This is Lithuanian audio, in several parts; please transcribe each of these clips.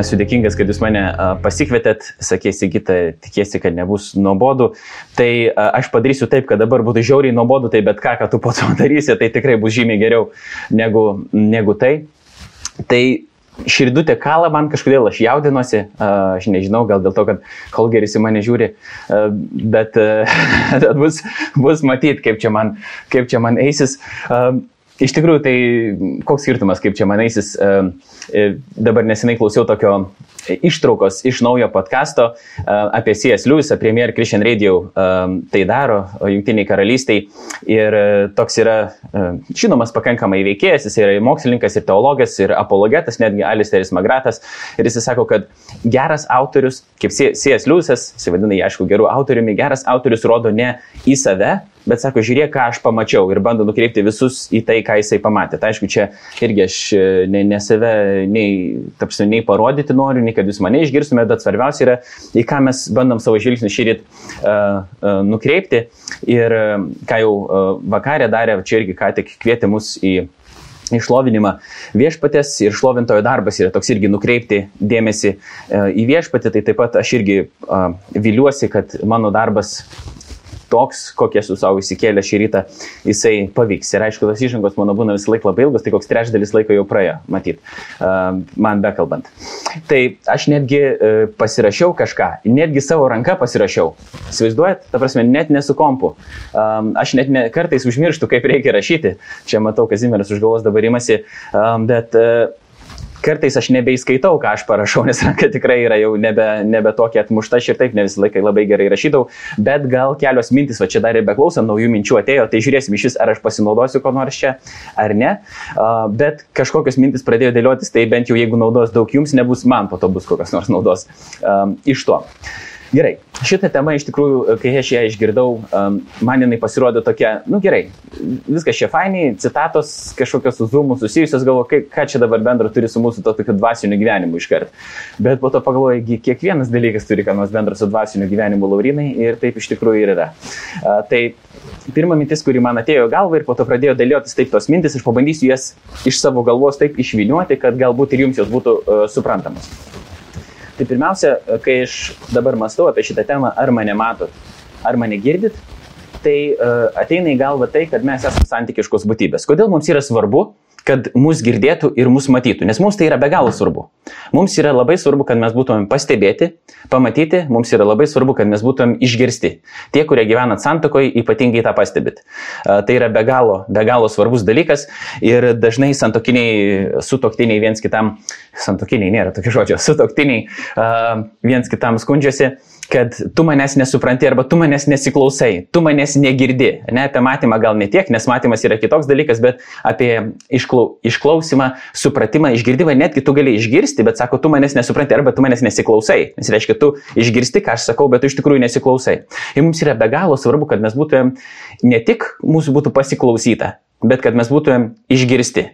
esu dėkingas, kad jūs mane pasikvietėt, sakėsi, Gita, tikėsi, kad nebus nuobodu. Tai aš padarysiu taip, kad dabar būtų žiauriai nuobodu, tai bet ką, ką tu po to darysi, tai tikrai bus žymiai geriau negu, negu tai. Tai širdutė kala man kažkodėl, aš jaudinuosi, aš nežinau, gal dėl to, kad Holgeris į mane žiūri, bet bus, bus matyti, kaip čia man, kaip čia man eisis. Iš tikrųjų, tai koks skirtumas, kaip čia man eisis. E, dabar nesenai klausiau tokio ištraukos iš naujo podkasto apie C.S. Lewis, Premier Christian Radio tai daro Junktiniai karalystiai. Ir e, toks yra žinomas pakankamai veikėjas, jis yra mokslininkas ir teologas ir apologetas, netgi Alisteris Magratas. Ir jis sako, kad geras autorius, kaip C.S. Lewisas, jis vadina jį aišku gerų autoriumi, geras autorius rodo ne į save, bet sako, žiūrėk, ką aš pamačiau ir bando nukreipti visus į tai, ką jisai pamatė. Tai aišku, čia irgi aš e, ne, ne save nei, tapsiu, nei parodyti noriu, nei kad jūs mane išgirstumėte, bet svarbiausia yra, į ką mes bandom savo žvilgsnį šį rytą uh, uh, nukreipti. Ir uh, ką jau uh, vakarė darė, čia irgi ką tik kvietė mus į išlovinimą viešpatės ir šlovintojo darbas yra toks irgi nukreipti dėmesį į viešpatį, tai taip pat aš irgi viliuosi, kad mano darbas toks, kokie esu savo įsikėlę šį rytą, jisai pavyks. Ir aišku, tos įžangos mano būna vis laik labai ilgos, tai koks trečdalis laiko jau praėjo, matyt, man bekalbant. Tai aš netgi e, pasirašiau kažką, netgi savo ranką pasirašiau. Įsivaizduojat, ta prasme, net nesu kompu. Aš net ne, kartais užmirštu, kaip reikia rašyti. Čia matau, Kazimieras už galvos dabar imasi, bet e, kartais aš nebeįskaitau, ką aš parašau, nes ranka tikrai yra jau nebe, nebe tokia atmušta, aš ir taip ne visą laiką labai gerai rašydavau, bet gal kelios mintis, va čia dar ir beklausant, naujų minčių atėjo, tai žiūrėsim iš vis, ar aš pasinaudosiu ko nors čia, ar ne. Uh, bet kažkokios mintis pradėjo dėliotis, tai bent jau jeigu naudos daug jums nebus, man po to bus kokios nors naudos um, iš to. Gerai, šitą temą iš tikrųjų, kai aš ją išgirdau, um, man jinai pasirodė tokia, nu gerai, viskas čia fainiai, citatos kažkokios su zoomu susijusios, galvoju, ką čia dabar bendro turi su mūsų to tokiu dvasiniu gyvenimu iškart. Bet po to pagalvoju, kiekvienas dalykas turi ką nors bendro su dvasiniu gyvenimu Laurinai ir taip iš tikrųjų ir yra. Uh, tai pirma mintis, kuri man atėjo galva ir po to pradėjo dėliotis taip tos mintis, aš pabandysiu jas iš savo galvos taip išviniuoti, kad galbūt ir jums jos būtų uh, suprantamos. Tai pirmiausia, kai aš dabar mąstau apie šitą temą, ar mane matot, ar mane girdit, tai uh, ateina į galvą tai, kad mes esame santykiškos būtybės. Kodėl mums yra svarbu kad mus girdėtų ir mus matytų, nes mums tai yra be galo svarbu. Mums yra labai svarbu, kad mes būtumėm pastebėti, pamatyti, mums yra labai svarbu, kad mes būtumėm išgirsti. Tie, kurie gyvenat santokoje, ypatingai tą pastebit. Tai yra be galo, be galo svarbus dalykas ir dažnai santokiniai, sutoktiniai viens kitam, santokiniai nėra tokio žodžio, sutoktiniai viens kitam skundžiasi kad tu manęs nesupranti arba tu manęs nesiklausai, tu manęs negirdi. Ne apie matymą gal ne tiek, nes matymas yra kitoks dalykas, bet apie išklau, išklausimą, supratimą, išgirdimą, netgi tu gali išgirsti, bet sako, tu manęs nesupranti arba tu manęs nesiklausai. Nes reiškia, tu išgirsti, ką aš sakau, bet tu iš tikrųjų nesiklausai. Ir mums yra be galo svarbu, kad mes būtumėm ne tik mūsų būtų pasiklausyta, bet kad mes būtumėm išgirsti.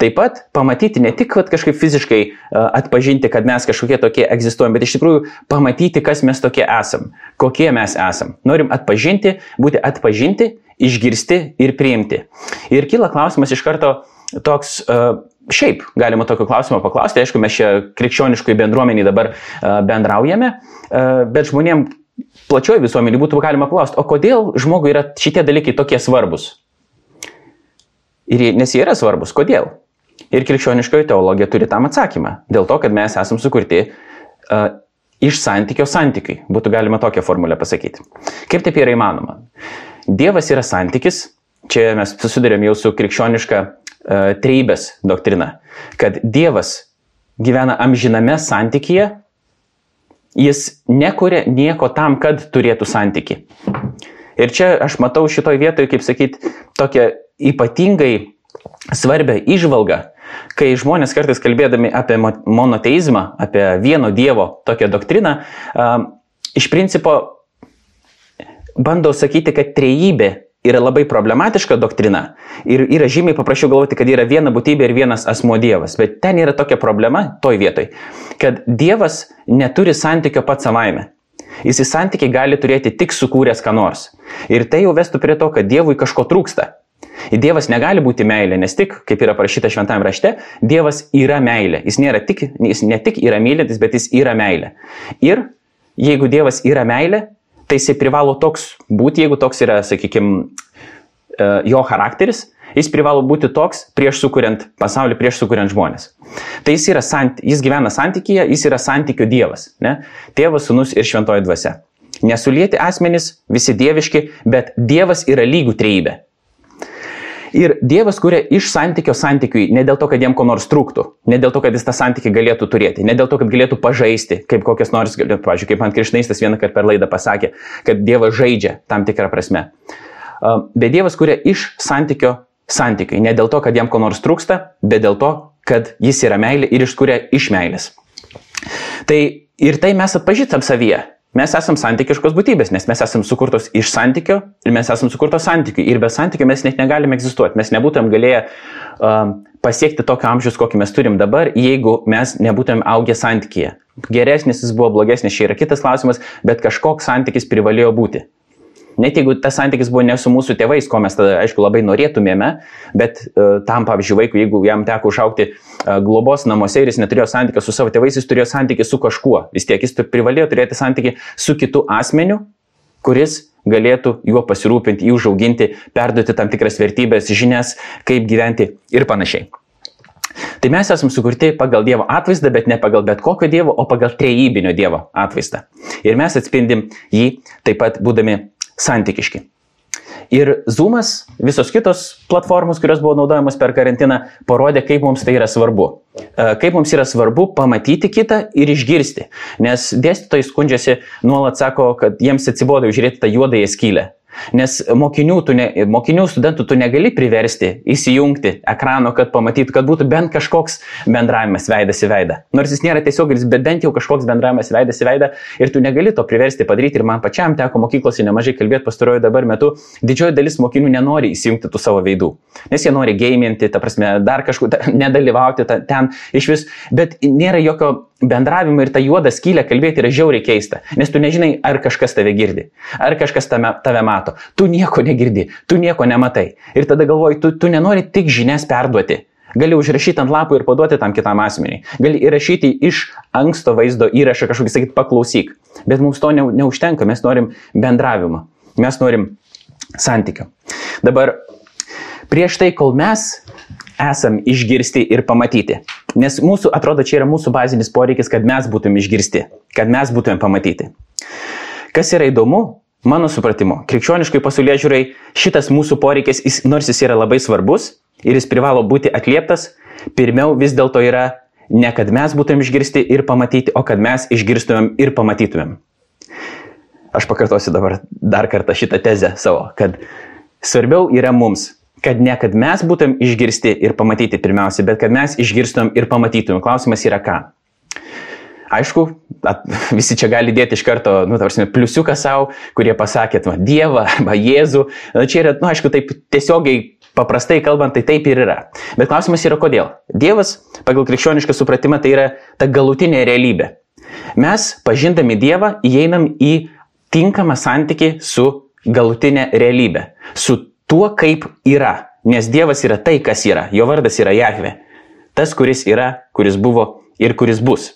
Taip pat pamatyti ne tik kažkaip fiziškai atpažinti, kad mes kažkokie tokie egzistuojam, bet iš tikrųjų pamatyti, kas mes tokie esam, kokie mes esam. Norim atpažinti, būti atpažinti, išgirsti ir priimti. Ir kyla klausimas iš karto toks, šiaip galima tokio klausimo paklausti, aišku, mes čia krikščioniškai bendruomeniai dabar bendraujame, bet žmonėm plačioji visuomenė būtų galima klausti, o kodėl žmogui yra šitie dalykai tokie svarbus? Ir, nes jie yra svarbus. Kodėl? Ir krikščioniškoji teologija turi tam atsakymą. Dėl to, kad mes esam sukurti uh, iš santykio santykiai. Būtų galima tokią formulę pasakyti. Kaip taip yra įmanoma? Dievas yra santykis. Čia mes susidurėm jau su krikščioniška uh, treibės doktrina. Kad Dievas gyvena amžiname santykyje. Jis nekuria nieko tam, kad turėtų santyki. Ir čia aš matau šitoj vietoje, kaip sakyt, tokią ypatingai svarbę išvalgą, kai žmonės kartais kalbėdami apie monoteizmą, apie vieno Dievo tokią doktriną, iš principo bando sakyti, kad trejybė yra labai problematiška doktrina ir yra žymiai paprasčiau galvoti, kad yra viena būtybė ir vienas asmo Dievas. Bet ten yra tokia problema toj vietoj, kad Dievas neturi santykio pats savaime. Jis į santykį gali turėti tik sukūręs ką nors. Ir tai jau vestų prie to, kad Dievui kažko trūksta. Dievas negali būti meilė, nes tik, kaip yra parašyta šventame rašte, Dievas yra meilė. Jis, tik, jis ne tik yra mylintis, bet jis yra meilė. Ir jeigu Dievas yra meilė, tai jisai privalo toks būti, jeigu toks yra, sakykime, jo charakteris, jis privalo būti toks prieš sukuriant pasaulį, prieš sukuriant žmonės. Tai jis, yra, jis gyvena santykyje, jis yra santykių Dievas. Ne? Tėvas, sunus ir šventoji dvasia. Nesulieti asmenys, visi dieviški, bet Dievas yra lygų trejybė. Ir Dievas kuria iš santykio santykiui ne dėl to, kad jam ko nors trūktų, ne dėl to, kad jis tą santykį galėtų turėti, ne dėl to, kad galėtų pažaisti, kaip kokias nors, pavyzdžiui, kaip man Krišnaistas vieną kartą per laidą pasakė, kad Dievas žaidžia tam tikrą prasme. Bet Dievas kuria iš santykio santykiui, ne dėl to, kad jam ko nors trūksta, bet dėl to, kad jis yra meilė ir iškuria iš meilės. Tai ir tai mes atpažįstam savyje. Mes esame santykiškos būtybės, nes mes esame sukurtos iš santykio ir mes esame sukurtos santykių. Ir be santykių mes net negalime egzistuoti. Mes nebūtum galėję um, pasiekti tokio amžiaus, kokį mes turim dabar, jeigu mes nebūtum augę santykėje. Geresnis jis buvo, blogesnis, čia yra kitas klausimas, bet kažkoks santykis privalėjo būti. Net jeigu tas santykis buvo ne su mūsų tėvais, ko mes tada, aišku, labai norėtumėme, bet uh, tam, pavyzdžiui, vaikui, jeigu jam teko užaukti uh, globos namuose ir jis neturėjo santykio su savo tėvais, jis turėjo santykį su kažkuo. Vis tiek jis privalėjo turėti santykį su kitu asmeniu, kuris galėtų juo pasirūpinti, jį užauginti, perduoti tam tikras vertybės, žinias, kaip gyventi ir panašiai. Tai mes esame sukurti pagal Dievo atvaizdą, bet ne pagal bet kokio Dievo, o pagal trejybinio Dievo atvaizdą. Ir mes atspindim jį taip pat būdami santykiški. Ir Zoomas, visos kitos platformos, kurios buvo naudojamos per karantiną, parodė, kaip mums tai yra svarbu. E, kaip mums yra svarbu pamatyti kitą ir išgirsti. Nes dėstytojai skundžiasi, nuolat sako, kad jiems atsibodo žiūrėti tą juodąją skylę. Nes mokinių, ne, mokinių, studentų tu negali priversti įsijungti ekrano, kad pamatytų, kad būtų bent kažkoks bendravimas veidas į veidą. Nors jis nėra tiesioginis, bet bent jau kažkoks bendravimas veidas į veidą ir tu negali to priversti padaryti. Ir man pačiam teko mokyklose nemažai kalbėti pastaruoju dabar metu. Didžioji dalis mokinių nenori įsijungti tų savo veidų. Nes jie nori gaiminti, ta prasme, dar kažkur nedalyvauti ta, ten iš vis, bet nėra jokio bendravimą ir tą juodą skylę kalbėti yra žiauriai keista, nes tu nežinai, ar kažkas tave girdi, ar kažkas tame, tave mato. Tu nieko negirdi, tu nieko nematai. Ir tada galvoji, tu, tu nenori tik žinias perduoti. Gali užrašyti ant lapų ir paduoti tam kitam asmeniui. Gali įrašyti iš anksto vaizdo įrašą kažkokį, sakyti, paklausyk. Bet mums to ne, neužtenka, mes norim bendravimo, mes norim santykio. Dabar prieš tai, kol mes esam išgirsti ir pamatyti. Nes mūsų, atrodo, čia yra mūsų bazinis poreikis, kad mes būtum išgirsti, kad mes būtum pamatyti. Kas yra įdomu, mano supratimu, krikščioniškai pasaulyje žiūrai, šitas mūsų poreikis, jis, nors jis yra labai svarbus ir jis privalo būti atlieptas, pirmiau vis dėlto yra ne kad mes būtum išgirsti ir pamatyti, o kad mes išgirstumėm ir pamatytumėm. Aš pakartosiu dabar dar kartą šitą tezę savo, kad svarbiau yra mums kad ne kad mes būtum išgirsti ir pamatyti pirmiausia, bet kad mes išgirstum ir pamatytum. Klausimas yra ką? Aišku, at, visi čia gali dėti iš karto, nu, tarsi, pliusiuką savo, kurie pasakė, nu, Dievą arba Jėzų. Na, čia yra, nu, aišku, taip tiesiogiai, paprastai kalbant, tai taip ir yra. Bet klausimas yra kodėl. Dievas, pagal krikščionišką supratimą, tai yra ta galutinė realybė. Mes, pažindami Dievą, įeinam į tinkamą santyki su galutinė realybė, su tuo, kaip yra. Nes Dievas yra tai, kas yra. Jo vardas yra Jahve. Tas, kuris yra, kuris buvo ir kuris bus.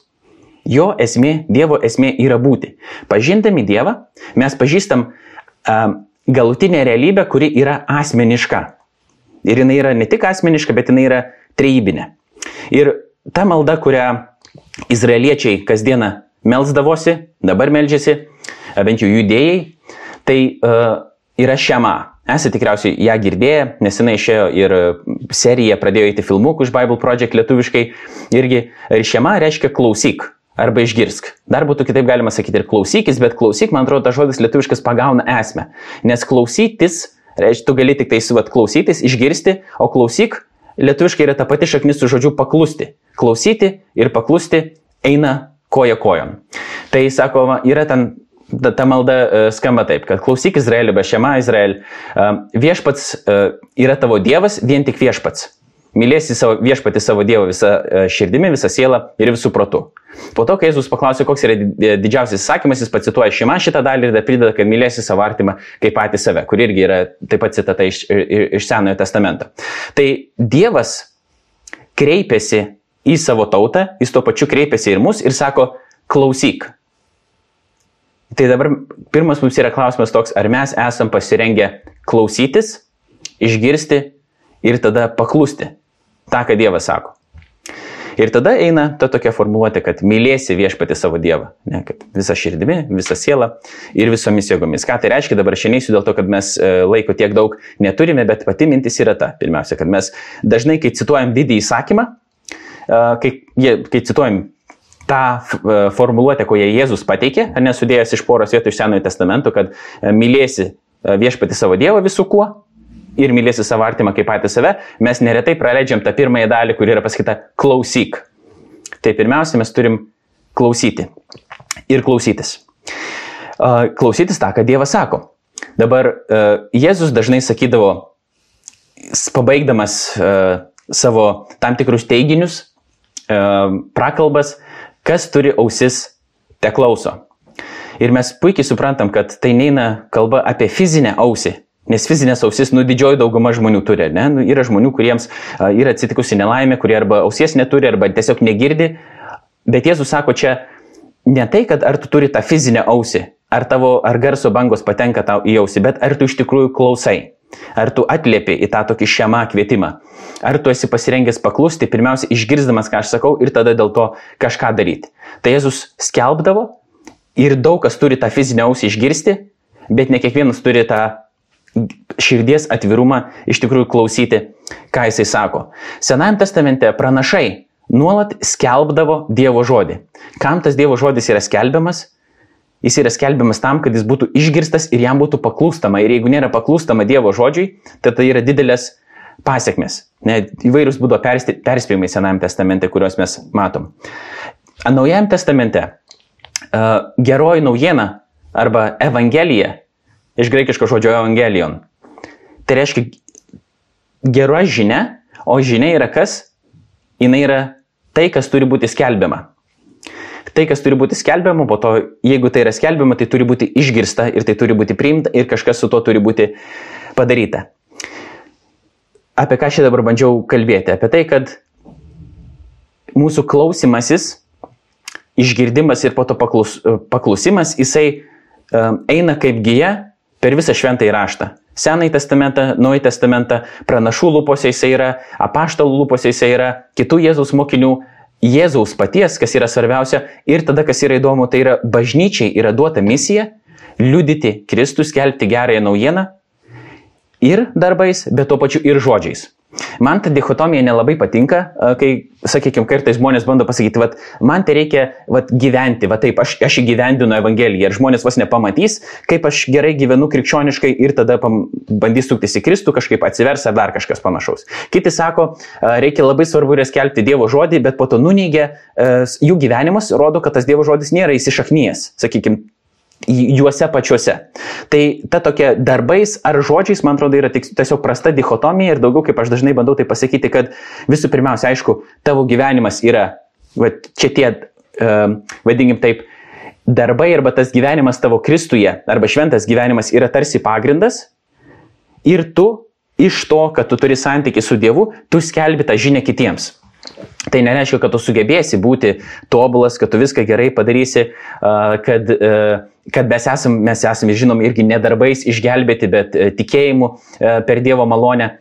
Jo esmė, Dievo esmė yra būti. Pažindami Dievą, mes pažįstam uh, galutinę realybę, kuri yra asmeniška. Ir jinai yra ne tik asmeniška, bet jinai yra trejybinė. Ir ta malda, kurią izraeliečiai kasdieną melzdavosi, dabar melžiasi, bent jau judėjai, tai uh, yra šema. Esate tikriausiai ją girdėję, nes jinai išėjo ir serija pradėjo eiti filmukų iš Bible Project lietuviškai. Irgi ryšiama reiškia klausyk arba išgirsk. Dar būtų kitaip galima sakyti ir klausykis, bet klausyk, man atrodo, tas žodis lietuviškas pagauna esmę. Nes klausytis, reiškia, tu gali tik tai suvat klausytis, išgirsti, o klausyk lietuviškai yra ta pati šaknis su žodžiu paklusti. Klausyti ir paklusti eina koja kojon. Tai sakoma, yra ten ta, malda uh, skamba taip, kad klausyk Izraelį, be šema Izraelį, uh, viešpats uh, yra tavo Dievas, vien tik viešpats. Mylėsi savo viešpati savo Dievą visą e, širdimi, visą sielą ir visų protų. Po to, kai Jėzus paklausė, koks yra didžiausias įsakymas, jis pacituoja šeimą šitą dalį ir dar prideda, kad mylėsi savo artimą kaip patį save, kur irgi yra taip pat citata iš, iš Senojo testamento. Tai Dievas kreipiasi į savo tautą, jis tuo pačiu kreipiasi ir mus ir sako, klausyk. Tai dabar pirmas mums yra klausimas toks, ar mes esam pasirengę klausytis, išgirsti ir tada paklusti tą, ką Dievas sako. Ir tada eina ta tokia formuluotė, kad mylėsi viešpati savo Dievą. Ne, kad visą širdimi, visą sielą ir visomis jėgomis. Ką tai reiškia, dabar šiandien dėl to, kad mes e, laiko tiek daug neturime, bet pati mintis yra ta. Pirmiausia, kad mes dažnai, kai cituojam didį įsakymą, e, kai, kai cituojam tą e, formuluotę, koją Jėzus pateikė, nesudėjęs iš poros vietų iš Senojo testamento, kad mylėsi viešpati savo Dievą visų kuo, ir mylėsi savo artimą kaip patį save, mes neretai praleidžiam tą pirmąją dalį, kur yra pasakyta klausyk. Tai pirmiausia, mes turim klausyti ir klausytis. Klausytis tą, ką Dievas sako. Dabar Jėzus dažnai sakydavo, pabaigdamas savo tam tikrus teiginius, prakalbas, kas turi ausis, te klauso. Ir mes puikiai suprantam, kad tai neina kalba apie fizinę ausį, Nes fizinės ausis, nu, didžioji dauguma žmonių turi, ne? Nu, yra žmonių, kuriems a, yra atsitikusi nelaimė, kurie arba ausies neturi, arba tiesiog negirdi. Bet Jėzus sako čia ne tai, kad ar tu turi tą fizinę ausį, ar tavo, ar garso bangos patenka tau į ausį, bet ar tu iš tikrųjų klausai. Ar tu atliepi į tą tokį šiamą kvietimą? Ar tu esi pasirengęs paklusti, pirmiausia, išgirsdamas, ką aš sakau, ir tada dėl to kažką daryti. Tai Jėzus skelbdavo ir daug kas turi tą fizinę ausį išgirsti, bet ne kiekvienas turi tą širdies atvirumą iš tikrųjų klausyti, ką jisai sako. Senajame testamente pranašai nuolat skelbdavo Dievo žodį. Kam tas Dievo žodis yra skelbiamas? Jis yra skelbiamas tam, kad jis būtų išgirstas ir jam būtų paklūstama. Ir jeigu nėra paklūstama Dievo žodžiui, tai tai yra didelės pasiekmes. Ne, įvairūs būdo perspėjimai Senajame testamente, kuriuos mes matom. Naujajame testamente geroji naujiena arba evangelija iš graikiško žodžio evangelion. Tai reiškia gera žinia, o žinia yra kas? Jis yra tai, kas turi būti skelbiama. Tai, kas turi būti skelbiama, po to, jeigu tai yra skelbiama, tai turi būti išgirsta ir tai turi būti priimta ir kažkas su to turi būti padaryta. Apie ką šį dabar bandžiau kalbėti? Apie tai, kad mūsų klausimasis, išgirdimas ir po to paklus, paklusimas, jisai eina kaip gyja per visą šventąjį raštą. Senąjį testamentą, Naująjį testamentą, pranašų lūpose jisai yra, apaštalų lūpose jisai yra, kitų Jėzaus mokinių, Jėzaus paties, kas yra svarbiausia. Ir tada, kas yra įdomu, tai yra bažnyčiai yra duota misija liudyti Kristų, skelbti gerąją naujieną ir darbais, bet tuo pačiu ir žodžiais. Man ta dichotomija nelabai patinka, kai, sakykime, kartais žmonės bando pasakyti, vat, man tai reikia vat, gyventi, va taip, aš, aš įgyvendinu Evangeliją ir žmonės vos nepamatys, kaip aš gerai gyvenu krikščioniškai ir tada pam, bandys suktis į Kristų, kažkaip atsivers ar dar kažkas panašaus. Kiti sako, reikia labai svarbu yra skelbti Dievo žodį, bet po to nuneigia, jų gyvenimas rodo, kad tas Dievo žodis nėra įsišaknyjęs, sakykime, juose pačiuose. Tai ta tokia darbais ar žodžiais, man atrodo, yra tiesiog prasta dichotomija ir daugiau, kaip aš dažnai bandau tai pasakyti, kad visų pirmiausia, aišku, tavo gyvenimas yra, va, čia tie, uh, vadinkim taip, darbai arba tas gyvenimas tavo Kristuje, arba šventas gyvenimas yra tarsi pagrindas ir tu iš to, kad tu turi santykių su Dievu, tu skelbi tą žinią kitiems. Tai nereiškia, kad tu sugebėsi būti tobulas, kad tu viską gerai padarysi, kad, kad mes esame, mes esame žinomi irgi ne darbais išgelbėti, bet tikėjimu per Dievo malonę.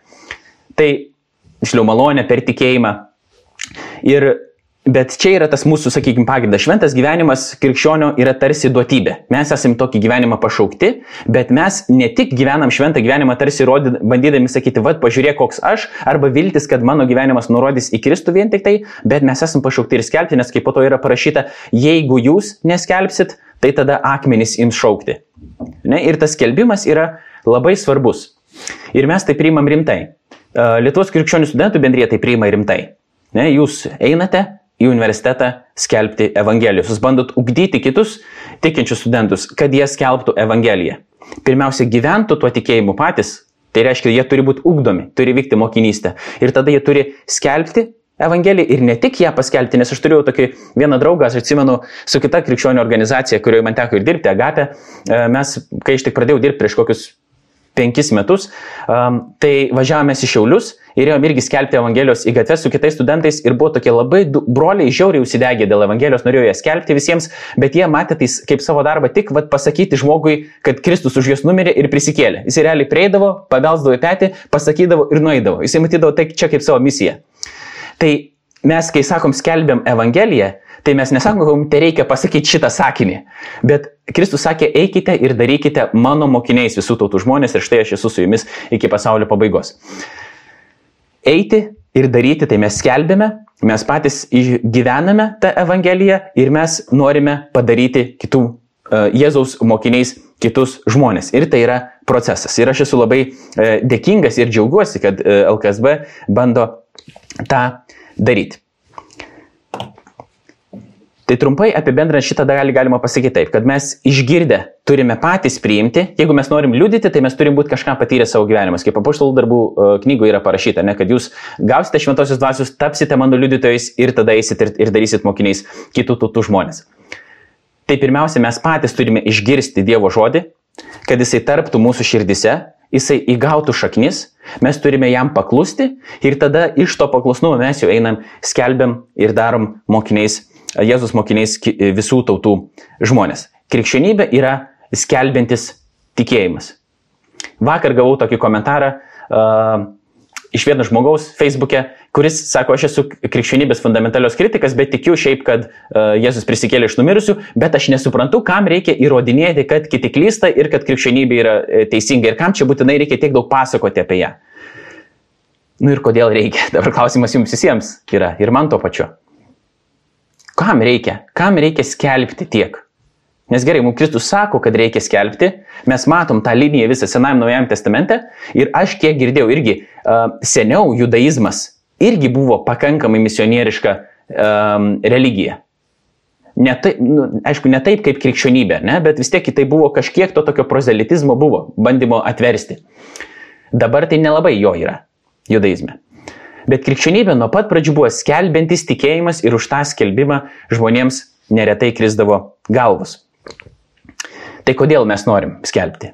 Tai, išliau, malonę per tikėjimą. Ir Bet čia yra tas mūsų, sakykime, pagrindas. Šventas gyvenimas krikščionio yra tarsi duotybė. Mes esame tokį gyvenimą pašaukti, bet mes ne tik gyvenam šventą gyvenimą tarsi rodyd, bandydami sakyti, vad, pažiūrėk, koks aš, arba viltis, kad mano gyvenimas nurodys į Kristų vien tik tai, bet mes esame pašaukti ir skelbti, nes kaip po to yra parašyta, jeigu jūs neskelbsit, tai tada akmenys ims šaukti. Ne? Ir tas skelbimas yra labai svarbus. Ir mes tai priimam rimtai. Lietuvos krikščionių studentų bendrėje tai priima rimtai. Ne? Jūs einate, į universitetą skelbti Evangelijos. Jūs bandot ugdyti kitus tikinčius studentus, kad jie skelbtų Evangeliją. Pirmiausia, gyventų tuo tikėjimu patys, Tai reiškia, jie turi būti ugdomi, turi vykti mokinystę. Ir tada jie turi skelbti Evangeliją ir ne tik ją paskelbti, nes aš turėjau tokį vieną draugą, aš atsimenu, su kita krikščionių organizacija, kurioje man teko ir dirbti, Agapė, e, mes, kai aš tik pradėjau dirbti prieš kokius penkis metus, um, tai važiavome į Šiaulius ir ėjom irgi skelbti Evangelijos į gatves su kitais studentais ir buvo tokie labai du, broliai žiauriai užsidegę dėl Evangelijos, norėjo ją skelbti visiems, bet jie matė tai kaip savo darbą tik vat, pasakyti žmogui, kad Kristus už juos numirė ir prisikėlė. Jis realiai prieidavo, pavelsdavo į petį, pasakydavo ir nueidavo. Jis matydavo tai čia kaip savo misiją. Tai mes, kai sakom, skelbiam Evangeliją, tai mes nesakom, kad tai reikia pasakyti šitą sakinį. Bet Kristus sakė, eikite ir darykite mano mokiniais visų tautų žmonės ir štai aš esu su jumis iki pasaulio pabaigos. Eiti ir daryti, tai mes skelbėme, mes patys gyvename tą Evangeliją ir mes norime padaryti kitų uh, Jėzaus mokiniais kitus žmonės. Ir tai yra procesas. Ir aš esu labai uh, dėkingas ir džiaugiuosi, kad uh, LKSB bando tą daryti. Tai trumpai apibendrinant šitą dalį galima pasakyti taip, kad mes išgirdę turime patys priimti, jeigu mes norim liudyti, tai mes turim būti kažką patyrę savo gyvenimus. Kaip apaštalų darbų e, knygoje yra parašyta, ne, kad jūs gausite šventosios dvasios, tapsite mano liudytojais ir tada eisit ir, ir darysit mokiniais kitų tautų žmonės. Tai pirmiausia, mes patys turime išgirsti Dievo žodį, kad jisai tarptų mūsų širdise, jisai įgautų šaknis, mes turime jam paklusti ir tada iš to paklusnumo mes jau einam, skelbiam ir darom mokiniais Jėzus mokiniais visų tautų žmonės. Krikščionybė yra skelbiantis tikėjimas. Vakar gavau tokį komentarą uh, iš vieno žmogaus Facebook'e, kuris sako, aš esu krikščionybės fundamentalios kritikas, bet tikiu šiaip, kad uh, Jėzus prisikėlė iš numirusių, bet aš nesuprantu, kam reikia įrodinėti, kad kiti klysta ir kad krikščionybė yra e, teisinga ir kam čia būtinai reikia tiek daug pasakoti apie ją. Nu ir kodėl reikia? Dabar klausimas jums visiems yra ir man to pačiu. Kam reikia? Kam reikia skelbti tiek? Nes gerai, mums Kristus sako, kad reikia skelbti, mes matom tą liniją visą Senajam Naujajam testamente ir aš kiek girdėjau irgi, uh, seniau judaizmas irgi buvo pakankamai misionieriška um, religija. Ne taip, nu, aišku, ne taip kaip krikščionybė, ne, bet vis tiek tai buvo kažkiek to tokio prozelitizmo buvo, bandymo atversti. Dabar tai nelabai jo yra judaizme. Bet krikščionybė nuo pat pradžių buvo skelbiantis tikėjimas ir už tą skelbimą žmonėms neretai krisdavo galvos. Tai kodėl mes norim skelbti?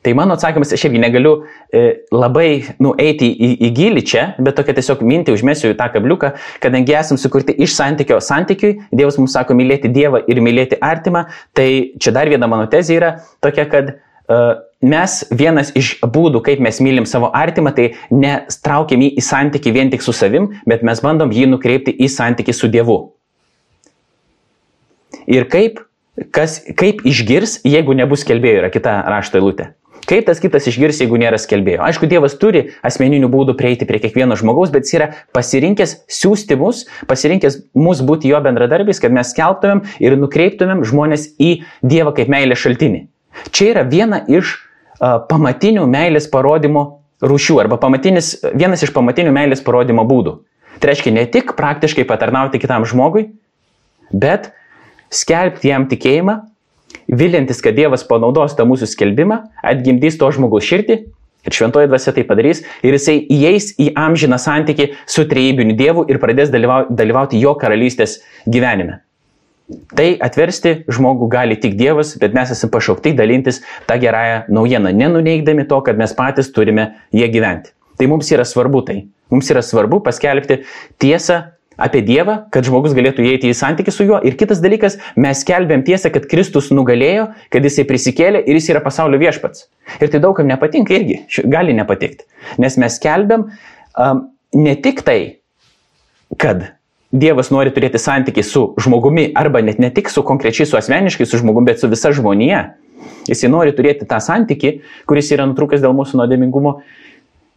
Tai mano atsakymas, aš irgi negaliu e, labai nueiti į, į gilį čia, bet tokia tiesiog mintį užmėsiu į tą kabliuką, kadangi esam sukurti iš santykio santykiui, Dievas mums sako mylėti Dievą ir mylėti artimą, tai čia dar viena mano tezė yra tokia, kad mes vienas iš būdų, kaip mes mylim savo artimą, tai nestraukiam jį į santyki vien tik su savim, bet mes bandom jį nukreipti į santyki su Dievu. Ir kaip, kas, kaip išgirs, jeigu nebus kelbėjo, yra kita rašto eilutė. Kaip tas kitas išgirs, jeigu nėra skelbėjo? Aišku, Dievas turi asmeninių būdų prieiti prie kiekvieno žmogaus, bet jis yra pasirinkęs siūsti mus, pasirinkęs mus būti jo bendradarbiais, kad mes skelbtumėm ir nukreiptumėm žmonės į Dievą kaip meilės šaltinį. Čia yra viena iš pamatinių meilės parodymo rūšių arba vienas iš pamatinių meilės parodymo būdų. Tai reiškia ne tik praktiškai patarnauti kitam žmogui, bet skelbti jam tikėjimą, vilintis, kad Dievas panaudos tą mūsų skelbimą, atgimdys to žmogaus širdį ir šventoji dvasia tai padarys ir jisai įeis į amžiną santyki su trejybiniu Dievu ir pradės dalyvauti jo karalystės gyvenime. Tai atversti žmogų gali tik Dievas, bet mes esame pašaukti dalintis tą gerąją naujieną, nenuneigdami to, kad mes patys turime jie gyventi. Tai mums yra svarbu tai. Mums yra svarbu paskelbti tiesą apie Dievą, kad žmogus galėtų įeiti į santykių su juo. Ir kitas dalykas, mes skelbėm tiesą, kad Kristus nugalėjo, kad jisai prisikėlė ir jis yra pasaulio viešpats. Ir tai daugam nepatinka irgi, gali nepatikti. Nes mes skelbėm um, ne tik tai, kad Dievas nori turėti santykiai su žmogumi arba net ne tik su konkrečiai su asmeniškai su žmogumi, bet su visa žmonija. Jis nori turėti tą santyki, kuris yra nutrūkęs dėl mūsų nuodėmingumo.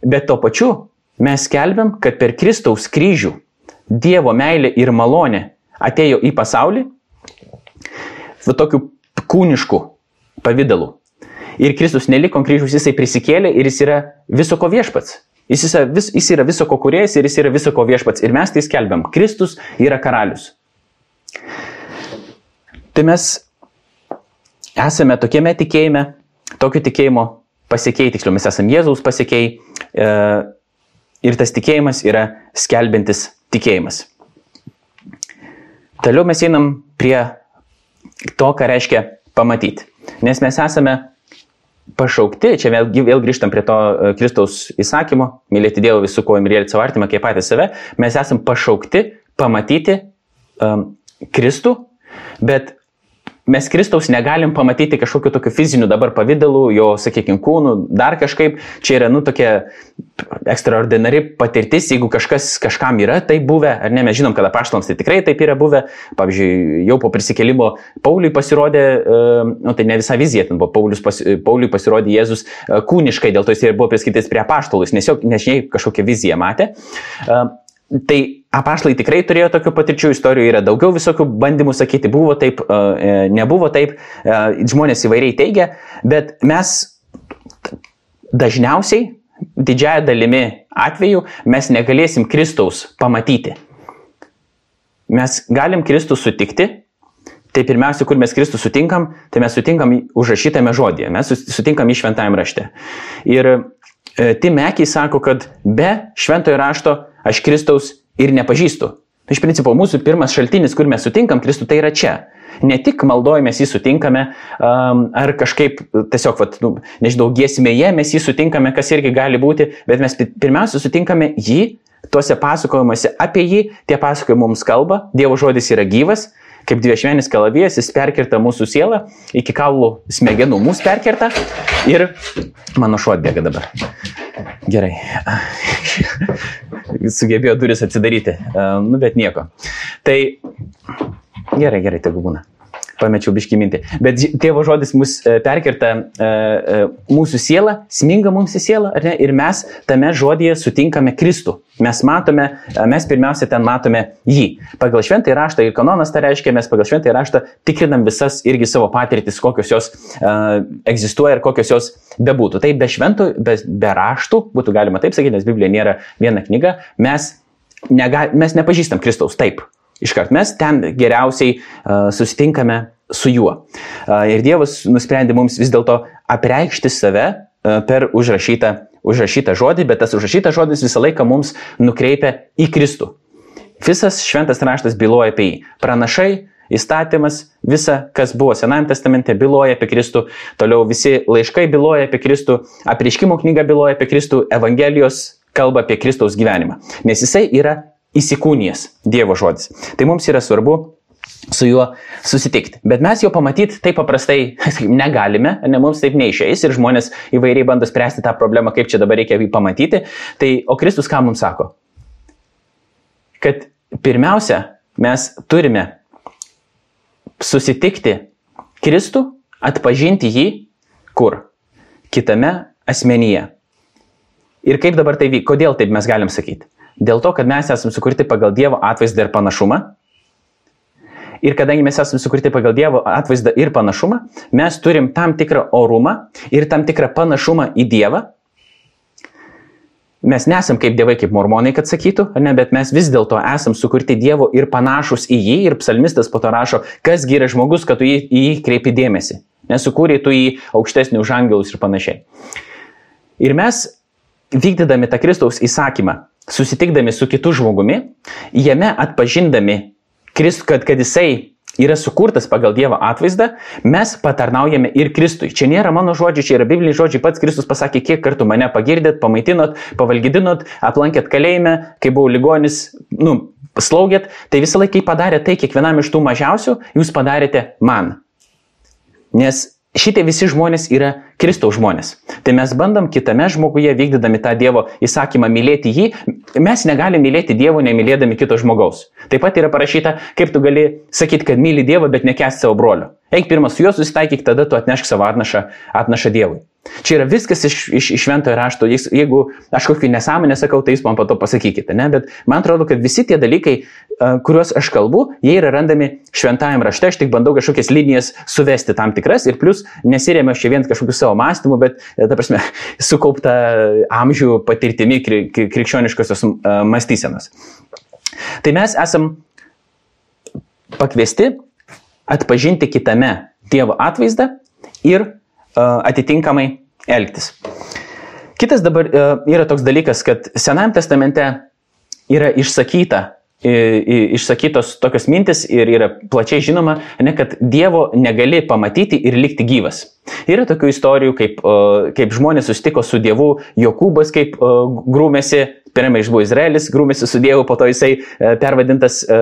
Bet tuo pačiu mes skelbiam, kad per Kristaus kryžių Dievo meilė ir malonė atėjo į pasaulį va tokiu kūnišku pavydalu. Ir Kristus neliko kryžius, jisai prisikėlė ir jis yra visoko viešpats. Jis, yra, vis, jis yra visoko kuriejas ir jis yra visoko viešpats. Ir mes tai skelbiam. Kristus yra karalius. Tai mes esame tokiame tikėjime, tokio tikėjimo pasiekėjai, tiksliau mes esame Jėzaus pasiekėjai e, ir tas tikėjimas yra skelbintis tikėjimas. Toliau mes einam prie to, ką reiškia pamatyti. Nes mes esame pašaukti, čia vėl, vėl grįžtam prie to e, Kristaus įsakymo, mylėti Dievą visų kuo ir mylėti savo artimą kaip patį save, mes esame pašaukti pamatyti um, Kristų, bet mes Kristaus negalim pamatyti kažkokiu tokiu fiziniu dabar pavydalu, jo, sakykime, kūnu, dar kažkaip. Čia yra, nu, tokia ekstraordinari patirtis, jeigu kažkas kažkam yra tai buvę, ar ne, mes žinom, kad apaštalams tai tikrai taip yra buvę. Pavyzdžiui, jau po prisikelimo Pauliui pasirodė, nu, tai ne visa vizija, ten buvo Paulius, pas, Pauliui pasirodė Jėzus e, kūniškai, dėl to jis ir buvo priskaitytas prie apaštalus, nes jau nežiniai kažkokią viziją matė. Tai apaštalai tikrai turėjo tokių patirčių, istorijų yra daugiau visokių bandymų sakyti, buvo taip, e, e, nebuvo taip, e, žmonės įvairiai teigia, bet mes dažniausiai, didžiaja dalimi atveju, mes negalėsim Kristaus pamatyti. Mes galim Kristų sutikti, tai pirmiausia, kur mes Kristų sutinkam, tai mes sutinkam užrašytame žodėje, mes sutinkam į šventajame rašte. Ir Timekiai sako, kad be šventojo rašto aš Kristaus ir nepažįstu. Iš principo, mūsų pirmas šaltinis, kur mes sutinkam Kristų, tai yra čia. Ne tik maldojame mes jį sutinkame, um, ar kažkaip tiesiog, vat, nu, nežinau, giesmėje mes jį sutinkame, kas irgi gali būti, bet mes pirmiausia sutinkame jį, tuose pasakojimuose apie jį, tie pasakojimai mums kalba, Dievo žodis yra gyvas, kaip dviešmenis kalavijas, jis perkirta mūsų sielą, iki kaulų smegenų mūsų perkirta ir mano šuo atbėga dabar. Gerai. Sugebėjo duris atsidaryti. Nu, bet nieko. Tai gerai, gerai, tegu būna pamečiau biški mintį. Bet tėvo žodis mus e, perkerta e, e, mūsų sielą, sminga mums į sielą, ar ne? Ir mes tame žodėje sutinkame Kristų. Mes matome, mes pirmiausia ten matome jį. Pagal šventąjį raštą ir kanonas tai reiškia, mes pagal šventąjį raštą tikrinam visas irgi savo patirtis, kokios jos egzistuoja ir kokios jos bebūtų. Tai be šventų, be, be raštų, būtų galima taip sakyti, nes Biblija nėra viena knyga, mes, nega, mes nepažįstam Kristaus taip. Iškart mes ten geriausiai uh, susitinkame su juo. Uh, ir Dievas nusprendė mums vis dėlto apreikšti save uh, per užrašytą, užrašytą žodį, bet tas užrašytas žodis visą laiką mums nukreipia į Kristų. Visas šventas raštas byloja apie jį. Pranašai, įstatymas, visa, kas buvo Senajame testamente, byloja apie Kristų, toliau visi laiškai byloja apie Kristų, apriškimo knyga byloja apie Kristų, Evangelijos kalba apie Kristaus gyvenimą. Nes jisai yra įsikūnijas Dievo žodis. Tai mums yra svarbu su juo susitikti. Bet mes jo pamatyti taip paprastai negalime, ne mums taip neišeis ir žmonės įvairiai bando spręsti tą problemą, kaip čia dabar reikia jį pamatyti. Tai o Kristus ką mums sako? Kad pirmiausia, mes turime susitikti Kristų, atpažinti jį kur? Kitame asmenyje. Ir kaip dabar tai vyk, kodėl taip mes galim sakyti? Dėl to, kad mes esame sukurti pagal Dievo atvaizdą ir panašumą. Ir kadangi mes esame sukurti pagal Dievo atvaizdą ir panašumą, mes turim tam tikrą orumą ir tam tikrą panašumą į Dievą. Mes nesam kaip dievai, kaip mormonai, kad sakytų, ne, bet mes vis dėlto esam sukurti Dievo ir panašus į jį. Ir psalmistas po to rašo, kas yra žmogus, kad tu į jį kreipi dėmesį. Nesukūrė tu jį aukštesnį už angelus ir panašiai. Ir mes, vykdydami tą Kristaus įsakymą, susitikdami su kitu žmogumi, jame atpažindami, kad, kad jisai yra sukurtas pagal Dievo atvaizdą, mes patarnaujame ir Kristui. Čia nėra mano žodžiai, čia yra bibliniai žodžiai, pats Kristus pasakė, kiek kartų mane pagirdėt, pamaitinot, pavalgydinot, aplankėt kalėjime, kai buvau ligonis, nu, slaugėt, tai visą laiką padarė tai kiekvienam iš tų mažiausių, jūs padarėte man. Nes šitie visi žmonės yra Kristaus žmonės. Tai mes bandom kitame žmoguje, vykdydami tą Dievo įsakymą mylėti jį, mes negalim mylėti Dievo nemylėdami kito žmogaus. Taip pat yra parašyta, kaip tu gali sakyti, kad myli Dievą, bet nekesti savo brolio. Eik pirmas su juo susitaikyk, tada tu atnešk savo atnašą, atnašą Dievui. Čia yra viskas iš, iš, iš šventojo rašto. Jeigu aš kokį nesąmonę sakau, tai jūs man po to pasakykite. Ne? Bet man atrodo, kad visi tie dalykai, kuriuos aš kalbu, jie yra randami šventajame rašte. Aš tik bandau kažkokias linijas suvesti tam tikras ir plus nesirėmė aš čia vien kažkokiu savo mąstymu, bet, e, ta prasme, sukaupta amžių patirtimi krikščioniškosios mąstysenos. Tai mes esam pakviesti atpažinti kitame Dievo atvaizdą ir atitinkamai elgtis. Kitas dabar e, yra toks dalykas, kad Senajame testamente yra išsakyta išsakytos tokios mintis ir yra plačiai žinoma, ne, kad Dievo negali pamatyti ir likti gyvas. Yra tokių istorijų, kaip, kaip žmonės sustiko su Dievu, Jokūbas kaip grūmėsi pirmą iš buvo Izraelis, grūmėsi su Dievu, po to jisai e, pervadintas, e,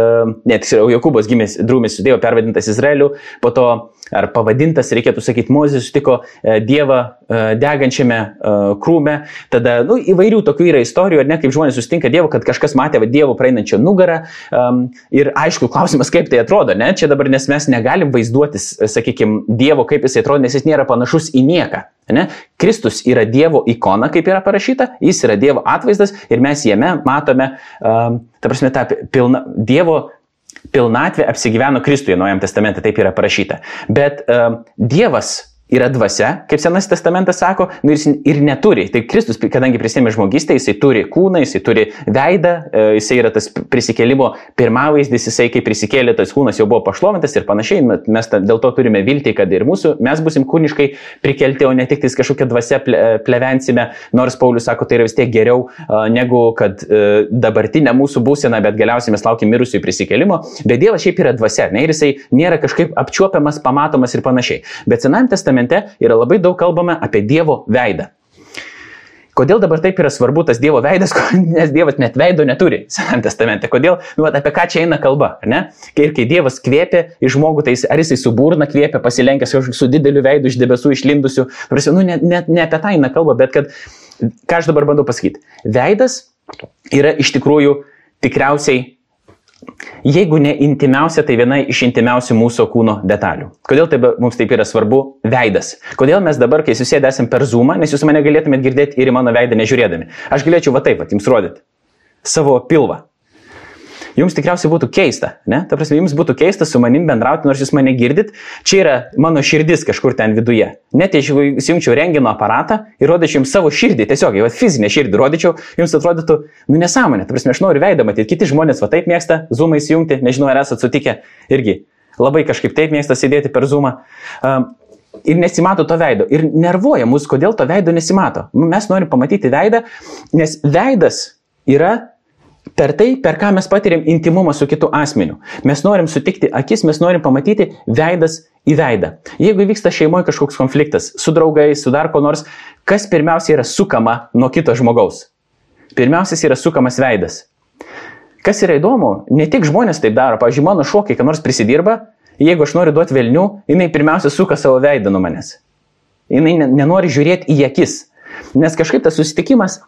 ne, tiksliau, Jokūbas gimęs, drūmėsi su Dievu, pervadintas Izraeliu, po to ar pavadintas, reikėtų sakyti, Mozės sutiko e, Dievą degančiame krūme. Tada, nu, įvairių tokių yra istorijų, ar ne, kaip žmonės sustinka Dievu, kad kažkas matė va, Dievo praeinančią nugarą. Ir aišku, klausimas, kaip tai atrodo, ne? Čia dabar, nes mes negalim vaizduotis, sakykime, Dievo, kaip jis atrodo, nes jis nėra panašus į nieką. Ne? Kristus yra Dievo ikona, kaip yra parašyta, jis yra Dievo atvaizdas ir mes jame matome, um, ta prasme, tą pilna, Dievo pilnatvė apsigyveno Kristuje, Naujam testamente taip yra parašyta. Bet um, Dievas yra dvasia, kaip Senas testamentas sako, nu, ir ir neturi. Tai Kristus, kadangi prisėmė žmogystę, jisai turi kūną, jisai turi veidą, e, jisai yra tas prisikėlimo pirmavaizdis, jisai kaip prisikėlė, tas kūnas jau buvo pašlovintas ir panašiai. Mes dėl to turime viltį, kad ir mūsų, mes busim kūniškai prikelti, o ne tik tais kažkokią dvasę plevensime, nors Paulius sako, tai yra vis tiek geriau negu kad e, dabartinė mūsų būsena, bet galiausiai mes laukiam mirusiųjų prisikėlimo. Bet Dievas šiaip yra dvasia, ne, ir jisai nėra kažkaip apčiuopiamas, pamatomas ir panašiai. Bet Senajame testamente testamente yra labai daug kalbama apie Dievo veidą. Kodėl dabar taip yra svarbu tas Dievo veidas, nes Dievas net veido neturi Sename testamente. Kodėl, nu, apie ką čia eina kalba, ar ne? Ir kai Dievas kvėpia į žmogų, tai jis, ar jisai suburna kvėpia, pasilenkęs su dideliu veidu iš debesų išlindusiu, nu, ne, ne, ne apie tą eina kalba, bet kad, ką aš dabar bandau pasakyti, veidas yra iš tikrųjų tikriausiai Jeigu ne intimiausia, tai viena iš intimiausių mūsų kūno detalių. Kodėl tai mums taip yra svarbu? Veidas. Kodėl mes dabar, kai susėdę esame per zoomą, nes jūs mane galėtumėte girdėti ir į mano veidą nežiūrėdami. Aš galėčiau va taip, va, jums rodyti. Savo pilvą. Jums tikriausiai būtų keista, ne? Ta prasme, jums būtų keista su manim bendrauti, nors jūs mane girdit. Čia yra mano širdis kažkur ten viduje. Net jeigu įsijungčiau rengino aparatą ir rodyčiau jums savo širdį, tiesiog, jau fizinę širdį rodyčiau, jums atrodytų, nu nesąmonė. Ta prasme, aš noriu veidą matyti. Kiti žmonės va taip mėgsta zoomą įsijungti, nežinau, ar esate sutikę irgi. Labai kažkaip taip mėgsta sėdėti per zoomą. Um, ir nesimato to veido. Ir nervuoja mus, kodėl to veido nesimato. Mes norim pamatyti veidą, nes veidas yra Per tai, per ką mes patiriam intimumą su kitu asmeniu. Mes norim sutikti akis, mes norim pamatyti veidas į veidą. Jeigu vyksta šeimoje kažkoks konfliktas su draugais, su dar ko nors, kas pirmiausia yra sukama nuo kito žmogaus? Pirmiausias yra sukamas veidas. Kas yra įdomu, ne tik žmonės taip daro, pavyzdžiui, mano šokiai, kad nors prisidirba, jeigu aš noriu duoti velnių, jinai pirmiausia suka savo veidą nuo manęs. Jinai nenori žiūrėti į akis. Nes kažkaip tas susitikimas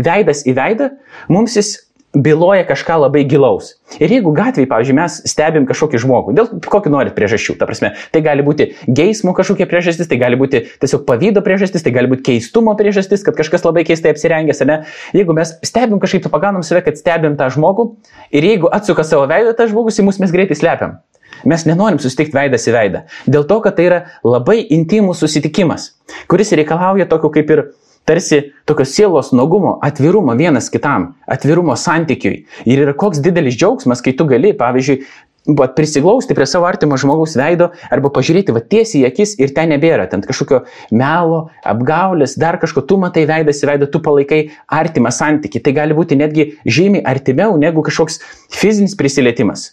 veidas į veidą, mums jis byloja kažką labai gilaus. Ir jeigu gatvėje, pavyzdžiui, mes stebim kažkokį žmogų, dėl kokį norit priežasčių, ta prasme, tai gali būti geismo kažkokia priežastis, tai gali būti tiesiog pavydo priežastis, tai gali būti keistumo priežastis, kad kažkas labai keistai apsirengęs, ne? Jeigu mes stebim kažkaip, tu pagaunam save, kad stebim tą žmogų ir jeigu atsuka savo veidą tas žmogus, į mus mes greitai slepiam. Mes nenorim susitikti veidas į veidą. Dėl to, kad tai yra labai intimus susitikimas, kuris reikalauja tokio kaip ir tarsi tokio sielos nuogumo, atvirumo vienas kitam, atvirumo santykiui. Ir yra koks didelis džiaugsmas, kai tu gali, pavyzdžiui, Bet prisiglausti prie savo artimo žmogaus veido arba pažiūrėti va tiesiai į akis ir ten nebėra, ten kažkokio melo, apgaulės, dar kažko, tu matai veidas į veidą, tu palaikai artimą santyki. Tai gali būti netgi žymiai artimiau negu kažkoks fizinis prisilietimas.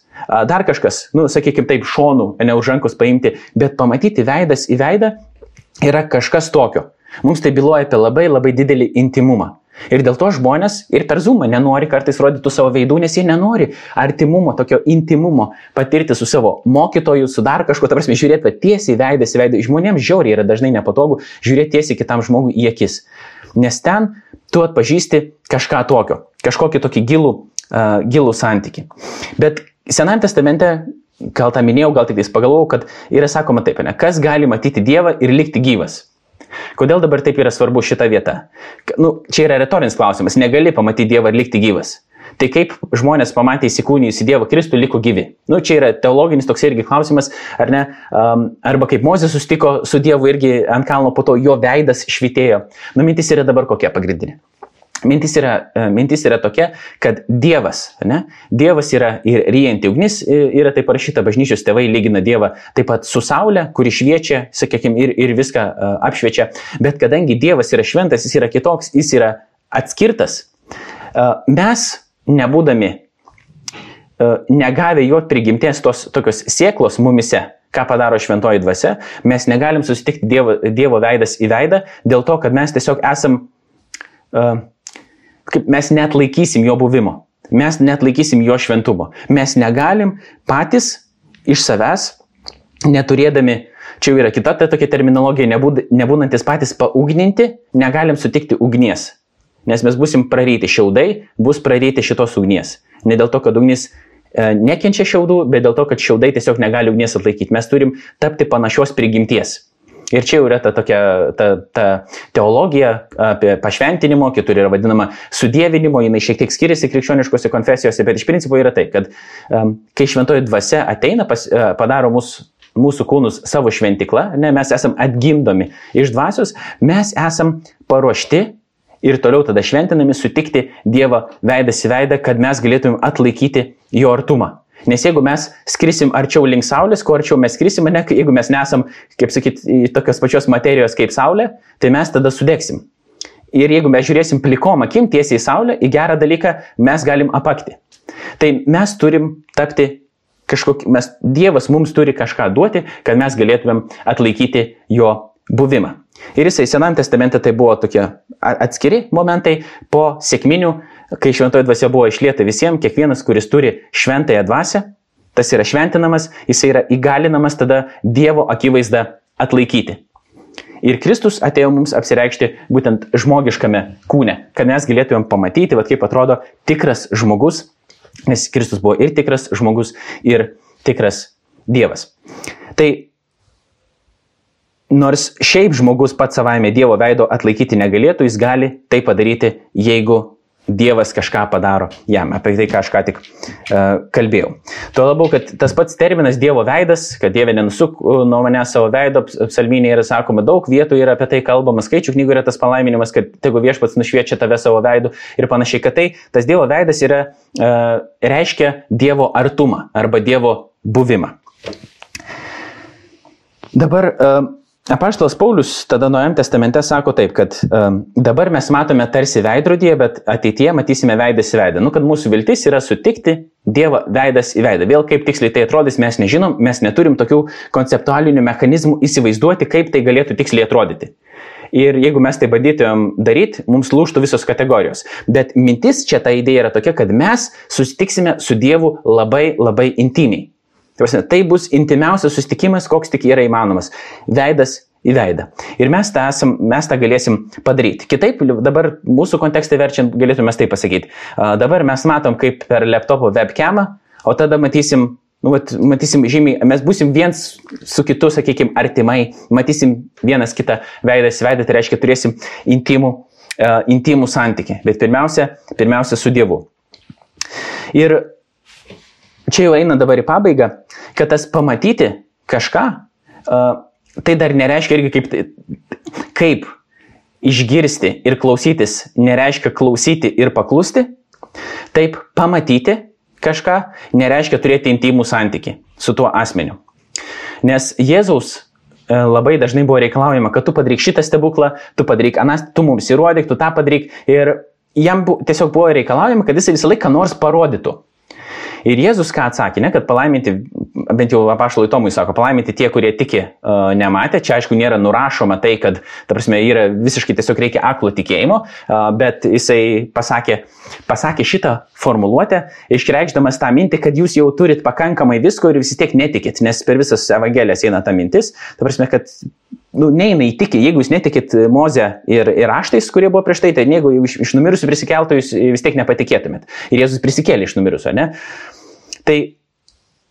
Dar kažkas, nu, sakykime taip, šonų, ne už rankos paimti, bet pamatyti veidas į veidą yra kažkas tokio. Mums tai byloja apie labai labai didelį intimumą. Ir dėl to žmonės ir per zumą nenori kartais rodyti savo veidų, nes jie nenori artimumo, tokio intimumo patirti su savo mokytoju, su dar kažkuo, ta prasme, žiūrėti tiesiai veidas į veidą. Žmonėms žiauriai yra dažnai nepatogu žiūrėti tiesiai kitam žmogui į akis. Nes ten tu atpažįsti kažką tokio, kažkokį tokį gilų, uh, gilų santyki. Bet Senajame testamente gal tą minėjau, gal tik tais pagalvojau, kad yra sakoma taip, ne, kas gali matyti Dievą ir likti gyvas. Kodėl dabar taip yra svarbu šita vieta? Nu, čia yra retorinis klausimas. Negali pamatyti Dievą ir likti gyvas. Tai kaip žmonės pamatė įsikūnijus į Dievo Kristų, liko gyvi? Nu, čia yra teologinis toks irgi klausimas, ar ne? Um, arba kaip Mozė sustiko su Dievu irgi ant kalno, po to jo veidas švitėjo. Nu, mintis yra dabar kokia pagrindinė. Mintis yra, e, mintis yra tokia, kad Dievas, ne? Dievas yra ir ryjanti ugnis, yra taip parašyta, bažnyčios tėvai lygina Dievą taip pat su Saulė, kuri šviečia, sakykime, ir, ir viską uh, apšviečia. Bet kadangi Dievas yra šventas, jis yra kitoks, jis yra atskirtas, mes, nebūdami, negavę jo prigimties tos tokios sėklos mumise, ką padaro šventoji dvasia, mes negalim susitikti Dievo, dievo veidas į veidą dėl to, kad mes tiesiog esam uh, kaip mes net laikysim jo buvimo, mes net laikysim jo šventumo. Mes negalim patys iš savęs, neturėdami, čia jau yra kita ta tokia terminologija, nebūnantis patys paugninti, negalim sutikti ugnies. Nes mes busim praryti, šiaudai bus praryti šitos ugnies. Ne dėl to, kad ugnis e, nekenčia šiaudų, bet dėl to, kad šiaudai tiesiog negali ugnies atlaikyti. Mes turim tapti panašios prigimties. Ir čia jau yra ta tokia ta, ta teologija apie pašventinimo, kitur yra vadinama sudėvinimo, jinai šiek tiek skiriasi krikščioniškose konfesijose, bet iš principo yra tai, kad um, kai šventoji dvasia ateina, pas, uh, padaro mus, mūsų kūnus savo šventikla, ne, mes esam atgimdomi iš dvasios, mes esam paruošti ir toliau tada šventinami sutikti Dievą veidas į veidą, kad mes galėtumėm atlaikyti jo artumą. Nes jeigu mes skrisim arčiau link Saulės, kuo arčiau mes skrisim, ne, jeigu mes nesam, kaip sakyt, tokios pačios materijos kaip Saulė, tai mes tada sudegsim. Ir jeigu mes žiūrėsim plikom akim tiesiai į Saulę, į gerą dalyką, mes galim apakti. Tai mes turim tapti kažkokį, mes, Dievas mums turi kažką duoti, kad mes galėtumėm atlaikyti jo buvimą. Ir jisai Senam testamente tai buvo tokie atskiri momentai po sėkminių kai šventoji dvasia buvo išlieta visiems, kiekvienas, kuris turi šventąją dvasę, tas yra šventinamas, jis yra įgalinamas tada Dievo akivaizdą atlaikyti. Ir Kristus atėjo mums apsireikšti būtent žmogiškame kūne, kad mes galėtumėm pamatyti, vad kaip atrodo tikras žmogus, nes Kristus buvo ir tikras žmogus, ir tikras Dievas. Tai nors šiaip žmogus pats savaime Dievo veido atlaikyti negalėtų, jis gali tai padaryti, jeigu Dievas kažką padaro jam, apie tai, ką aš ką tik uh, kalbėjau. Tuo labiau, kad tas pats terminas Dievo veidas, kad Dieve nenusuk nuo mane savo veido, psalminė yra sakoma, daug vietų yra apie tai kalbama, skaičių knygų yra tas palaiminimas, kad tegu viešpats nušviečia tave savo veidu ir panašiai, kad tai tas Dievo veidas yra, uh, reiškia Dievo artumą arba Dievo buvimą. Dabar uh, Apaštalas Paulius tada Nuojam testamente sako taip, kad um, dabar mes matome tarsi veidrodyje, bet ateityje matysime veidas į veidą. Nu, kad mūsų viltis yra sutikti Dievą veidas į veidą. Vėl kaip tiksliai tai atrodys, mes nežinom, mes neturim tokių konceptualinių mechanizmų įsivaizduoti, kaip tai galėtų tiksliai atrodyti. Ir jeigu mes tai bandytumėm daryti, mums lūštų visos kategorijos. Bet mintis čia ta idėja yra tokia, kad mes susitiksime su Dievu labai labai intimiai. Tai, tai bus intimiausias susitikimas, koks tik yra įmanomas. Veidas į veidą. Ir mes tą, esam, mes tą galėsim padaryti. Kitaip, dabar mūsų kontekste verčiant, galėtume tai pasakyti. Dabar mes matom kaip per laptopo webcamą, o tada matysim, nu, matysim žymiai, mes busim viens su kitu, sakykime, artimai, matysim vienas kitą veidas į veidą, tai reiškia turėsim intimų, uh, intimų santyki. Bet pirmiausia, pirmiausia su Dievu. Ir čia jau eina dabar į pabaigą kad tas pamatyti kažką, tai dar nereiškia irgi kaip, kaip išgirsti ir klausytis, nereiškia klausyti ir paklusti. Taip, pamatyti kažką nereiškia turėti intimų santyki su tuo asmeniu. Nes Jėzaus e, labai dažnai buvo reikalaujama, kad tu padaryk šitą stebuklą, tu padaryk anas, tu mums įrodyk, tu tą padaryk. Ir jam bu, tiesiog buvo reikalaujama, kad jis visą laiką nors parodytų. Ir Jėzus ką atsakė, ne, kad palaiminti, bent jau apaštalui Tomui sako, palaiminti tie, kurie tiki, uh, nematė. Čia aišku nėra nurašoma tai, kad, ta prasme, yra visiškai tiesiog reikia aklo tikėjimo, uh, bet jisai pasakė, pasakė šitą formuluotę, išreikšdamas tą mintį, kad jūs jau turit pakankamai visko ir vis tiek netikit, nes per visas evangelijas eina ta mintis. Ta prasme, kad nu, neina įtikė, jeigu jūs netikit Moze ir, ir raštais, kurie buvo prieš tai, tai jeigu iš, iš numirusių prisikeltų, jūs vis tiek nepatikėtumėt. Ir Jėzus prisikėlė iš numirusių, ne? Tai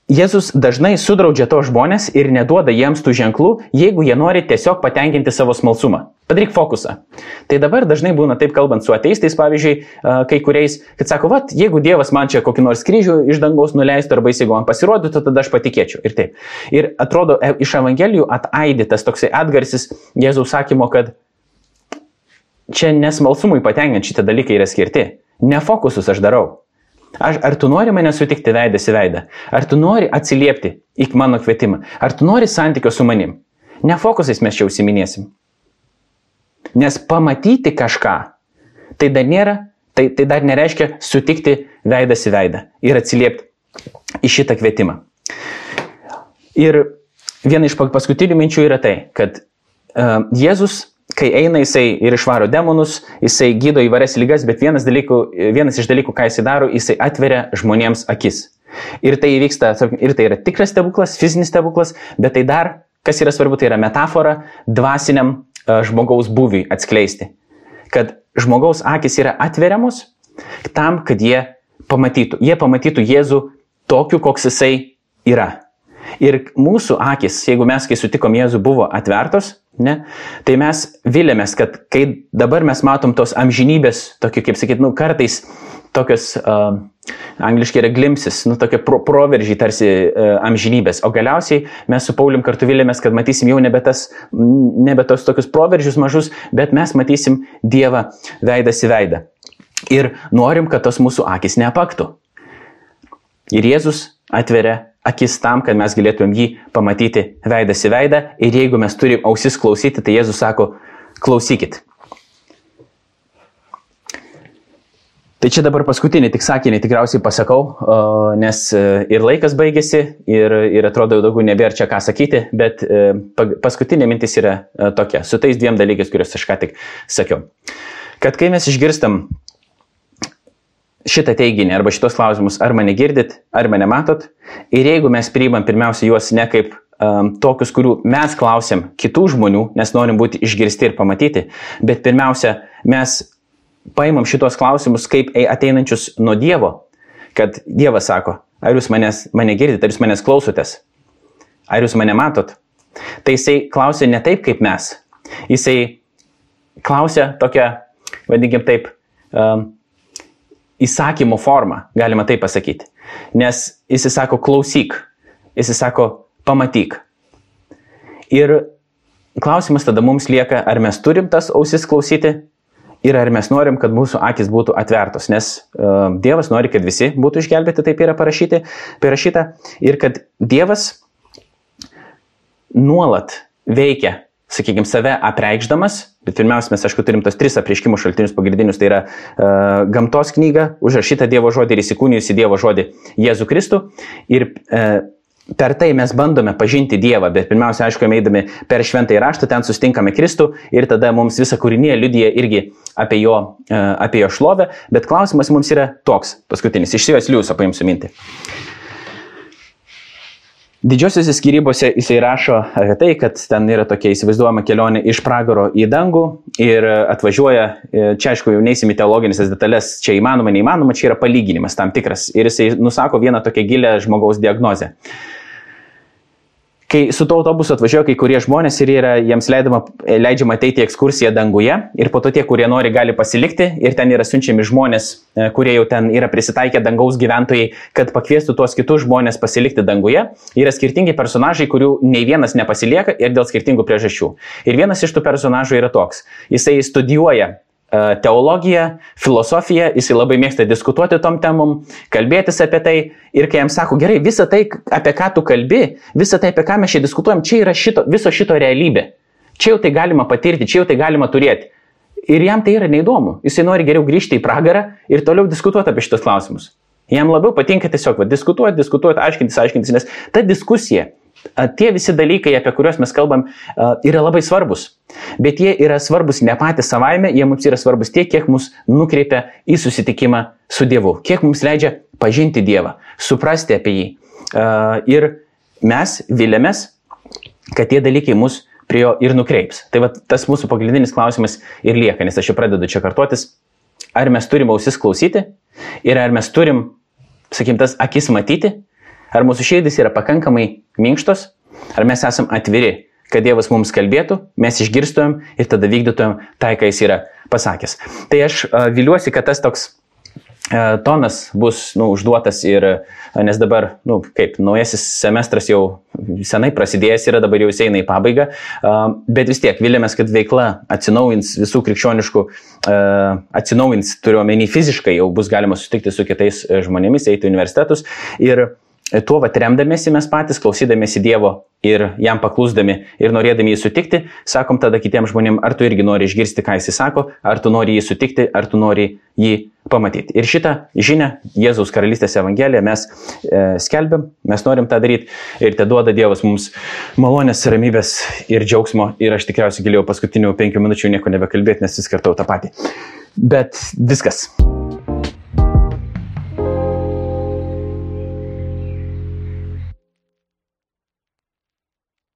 Jėzus dažnai sudraudžia to žmonės ir neduoda jiems tų ženklų, jeigu jie nori tiesiog patenkinti savo smalsumą. Padaryk fokusą. Tai dabar dažnai būna taip kalbant su ateistais, pavyzdžiui, kai kuriais, kad sako, va, jeigu Dievas man čia kokį nors kryžių iš dangaus nuleistų arba jeigu man pasirodytų, tada aš patikėčiau. Ir taip. Ir atrodo, e, iš Evangelijų ataidytas toksai atgarsis Jėzaus sakymo, kad čia nesmalsumui patenkinti šitie dalykai yra skirti. Ne fokusus aš darau. Aš, ar tu nori mane sutikti veidas į veidą? Ar tu nori atsiliepti į mano kvietimą? Ar tu nori santykio su manim? Ne fokusais mes čia užsiminėsim. Nes pamatyti kažką, tai dar nėra, tai, tai dar nereiškia sutikti veidas į veidą ir atsiliepti į šitą kvietimą. Ir viena iš paskutinių minčių yra tai, kad uh, Jėzus kai eina jisai ir išvaro demonus, jisai gydo įvairias lygas, bet vienas, dalykų, vienas iš dalykų, ką jisai daro, jisai atveria žmonėms akis. Ir tai įvyksta, ir tai yra tikras stebuklas, fizinis stebuklas, bet tai dar, kas yra svarbu, tai yra metafora dvasiniam uh, žmogaus būviui atskleisti. Kad žmogaus akis yra atveriamos tam, kad jie pamatytų. Jie pamatytų Jėzų tokiu, koks jisai yra. Ir mūsų akis, jeigu mes, kai sutikom Jėzų, buvo atvertos, Ne? Tai mes vilėmės, kad kai dabar mes matom tos amžinybės, tokio, kaip sakyt, nu, kartais tokios, uh, angliškai yra glimpsis, nu, tokie pro, proveržiai tarsi uh, amžinybės. O galiausiai mes su Paulium kartu vilėmės, kad matysim jau nebe, tas, nebe tos tokius proveržius mažus, bet mes matysim Dievą veidas į veidą. Ir norim, kad tos mūsų akis neapaktų. Ir Jėzus atveria akis tam, kad mes galėtumėm jį pamatyti veidas į veidą. Ir jeigu mes turim ausis klausyti, tai Jėzus sako, klausykit. Tai čia dabar paskutinį tik sakinį tikriausiai pasakau, nes e, ir laikas baigėsi, ir, ir atrodo jau daugiau nebėra čia ką sakyti, bet e, paskutinė mintis yra e, tokia, su tais dviem dalykais, kuriuos aš ką tik sakiau. Kad kai mes išgirstam šitą teiginį arba šitos klausimus, ar mane girdit, ar mane matot. Ir jeigu mes priimam pirmiausia juos ne kaip um, tokius, kurių mes klausim kitų žmonių, nes norim būti išgirsti ir pamatyti, bet pirmiausia, mes paimam šitos klausimus kaip ateinančius nuo Dievo, kad Dievas sako, ar jūs manęs, mane girdit, ar jūs manęs klausotės, ar jūs mane matot. Tai jisai klausia ne taip kaip mes, jisai klausia tokia, vadinkim taip, um, įsakymo forma, galima taip pasakyti. Nes jis sako klausyk, jis sako pamatyk. Ir klausimas tada mums lieka, ar mes turim tas ausis klausyti ir ar mes norim, kad mūsų akis būtų atvertos, nes uh, Dievas nori, kad visi būtų išgelbėti, taip yra parašyti, parašyta, ir kad Dievas nuolat veikia sakykime, save apreikšdamas, bet pirmiausia, mes, aišku, turim tos tris apreiškimų šaltinius pagrindinius, tai yra uh, gamtos knyga, užrašyta Dievo žodį ir įsikūnijusi Dievo žodį Jėzų Kristų. Ir uh, per tai mes bandome pažinti Dievą, bet pirmiausia, aišku, eidami per šventąjį raštą, ten sustinkame Kristų ir tada mums visa kūrinė liudyja irgi apie jo, uh, apie jo šlovę, bet klausimas mums yra toks, paskutinis, iš Sijos Liūso paimsiu mintį. Didžiosiuose skirybose jisai rašo apie tai, kad ten yra tokia įsivaizduojama kelionė iš pragaro į dangų ir atvažiuoja, čia aišku, jau neįsim į teologinės detalės, čia įmanoma, neįmanoma, čia yra palyginimas tam tikras. Ir jisai nusako vieną tokią gilę žmogaus diagnozę kai su tuo autobusu atvažiuoja kai kurie žmonės ir yra, jiems leidama, leidžiama ateiti į ekskursiją danguje ir po to tie, kurie nori, gali pasilikti ir ten yra siunčiami žmonės, e, kurie jau ten yra prisitaikę dangaus gyventojai, kad pakviestų tuos kitus žmonės pasilikti danguje. Yra skirtingi personažai, kurių nei vienas nepasilieka ir dėl skirtingų priežasčių. Ir vienas iš tų personažų yra toks. Jisai studijuoja teologiją, filosofiją, jisai labai mėgsta diskutuoti tom temom, kalbėtis apie tai ir kai jam sako, gerai, visa tai, apie ką tu kalbi, visa tai, apie ką mes čia diskutuojam, čia yra šito, viso šito realybė. Čia jau tai galima patirti, čia jau tai galima turėti. Ir jam tai yra neįdomu. Jisai nori geriau grįžti į pragarą ir toliau diskutuoti apie šitos klausimus. Jam labiau patinka tiesiog va, diskutuoti, diskutuoti, aiškintis, aiškintis, nes ta diskusija tie visi dalykai, apie kuriuos mes kalbam, yra labai svarbus. Bet jie yra svarbus ne patys savaime, jie mums yra svarbus tiek, kiek mus nukreipia į susitikimą su Dievu, kiek mums leidžia pažinti Dievą, suprasti apie jį. Ir mes vilėmės, kad tie dalykai mus prie jo ir nukreips. Tai va, tas mūsų pagrindinis klausimas ir lieka, nes aš jau pradedu čia kartotis. Ar mes turim ausis klausyti ir ar mes turim, sakykim, tas akis matyti Ar mūsų širdis yra pakankamai minkštos, ar mes esame atviri, kad Dievas mums kalbėtų, mes išgirstumėm ir tada vykdytumėm tai, ką jis yra pasakęs. Tai aš viliuosi, kad tas toks tonas bus nu, užduotas ir, nes dabar, nu, kaip, naujasis semestras jau senai prasidėjęs yra, dabar jau jis eina į pabaigą, bet vis tiek vilėmės, kad veikla atsinaujins visų krikščioniškų, atsinaujins, turiuomenį fiziškai, jau bus galima sutikti su kitais žmonėmis, eiti į universitetus. Ir tuo vat remdamėsi mes patys, klausydamėsi Dievo ir jam paklusdami ir norėdami jį sutikti, sakom tada kitiems žmonėms, ar tu irgi nori išgirsti, ką jis sako, ar tu nori jį sutikti, ar tu nori jį pamatyti. Ir šitą žinią Jėzaus karalystės evangeliją mes e, skelbiam, mes norim tą daryti ir te duoda Dievas mums malonės, ramybės ir džiaugsmo. Ir aš tikriausiai galėjau paskutinių penkių minučių nieko nebekalbėti, nes vis kartau tą patį. Bet viskas.